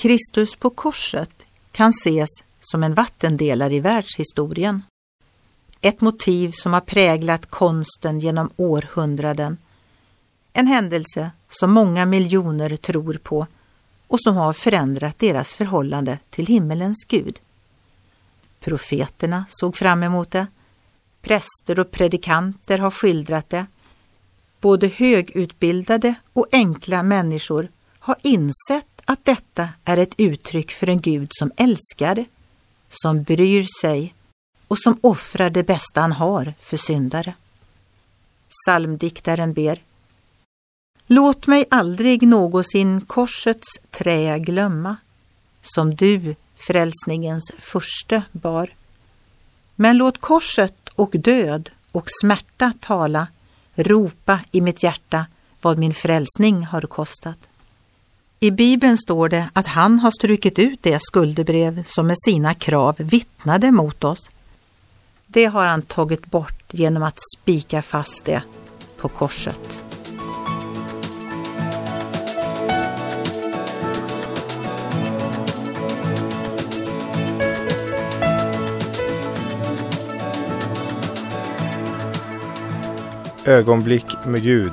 Kristus på korset kan ses som en vattendelare i världshistorien. Ett motiv som har präglat konsten genom århundraden. En händelse som många miljoner tror på och som har förändrat deras förhållande till himmelens Gud. Profeterna såg fram emot det. Präster och predikanter har skildrat det. Både högutbildade och enkla människor har insett att detta är ett uttryck för en Gud som älskar, som bryr sig och som offrar det bästa han har för syndare. Psalmdiktaren ber Låt mig aldrig någonsin korsets trä glömma, som du, frälsningens förste, bar. Men låt korset och död och smärta tala, ropa i mitt hjärta vad min frälsning har kostat. I Bibeln står det att han har strukit ut det skuldebrev som med sina krav vittnade mot oss. Det har han tagit bort genom att spika fast det på korset. Ögonblick med Gud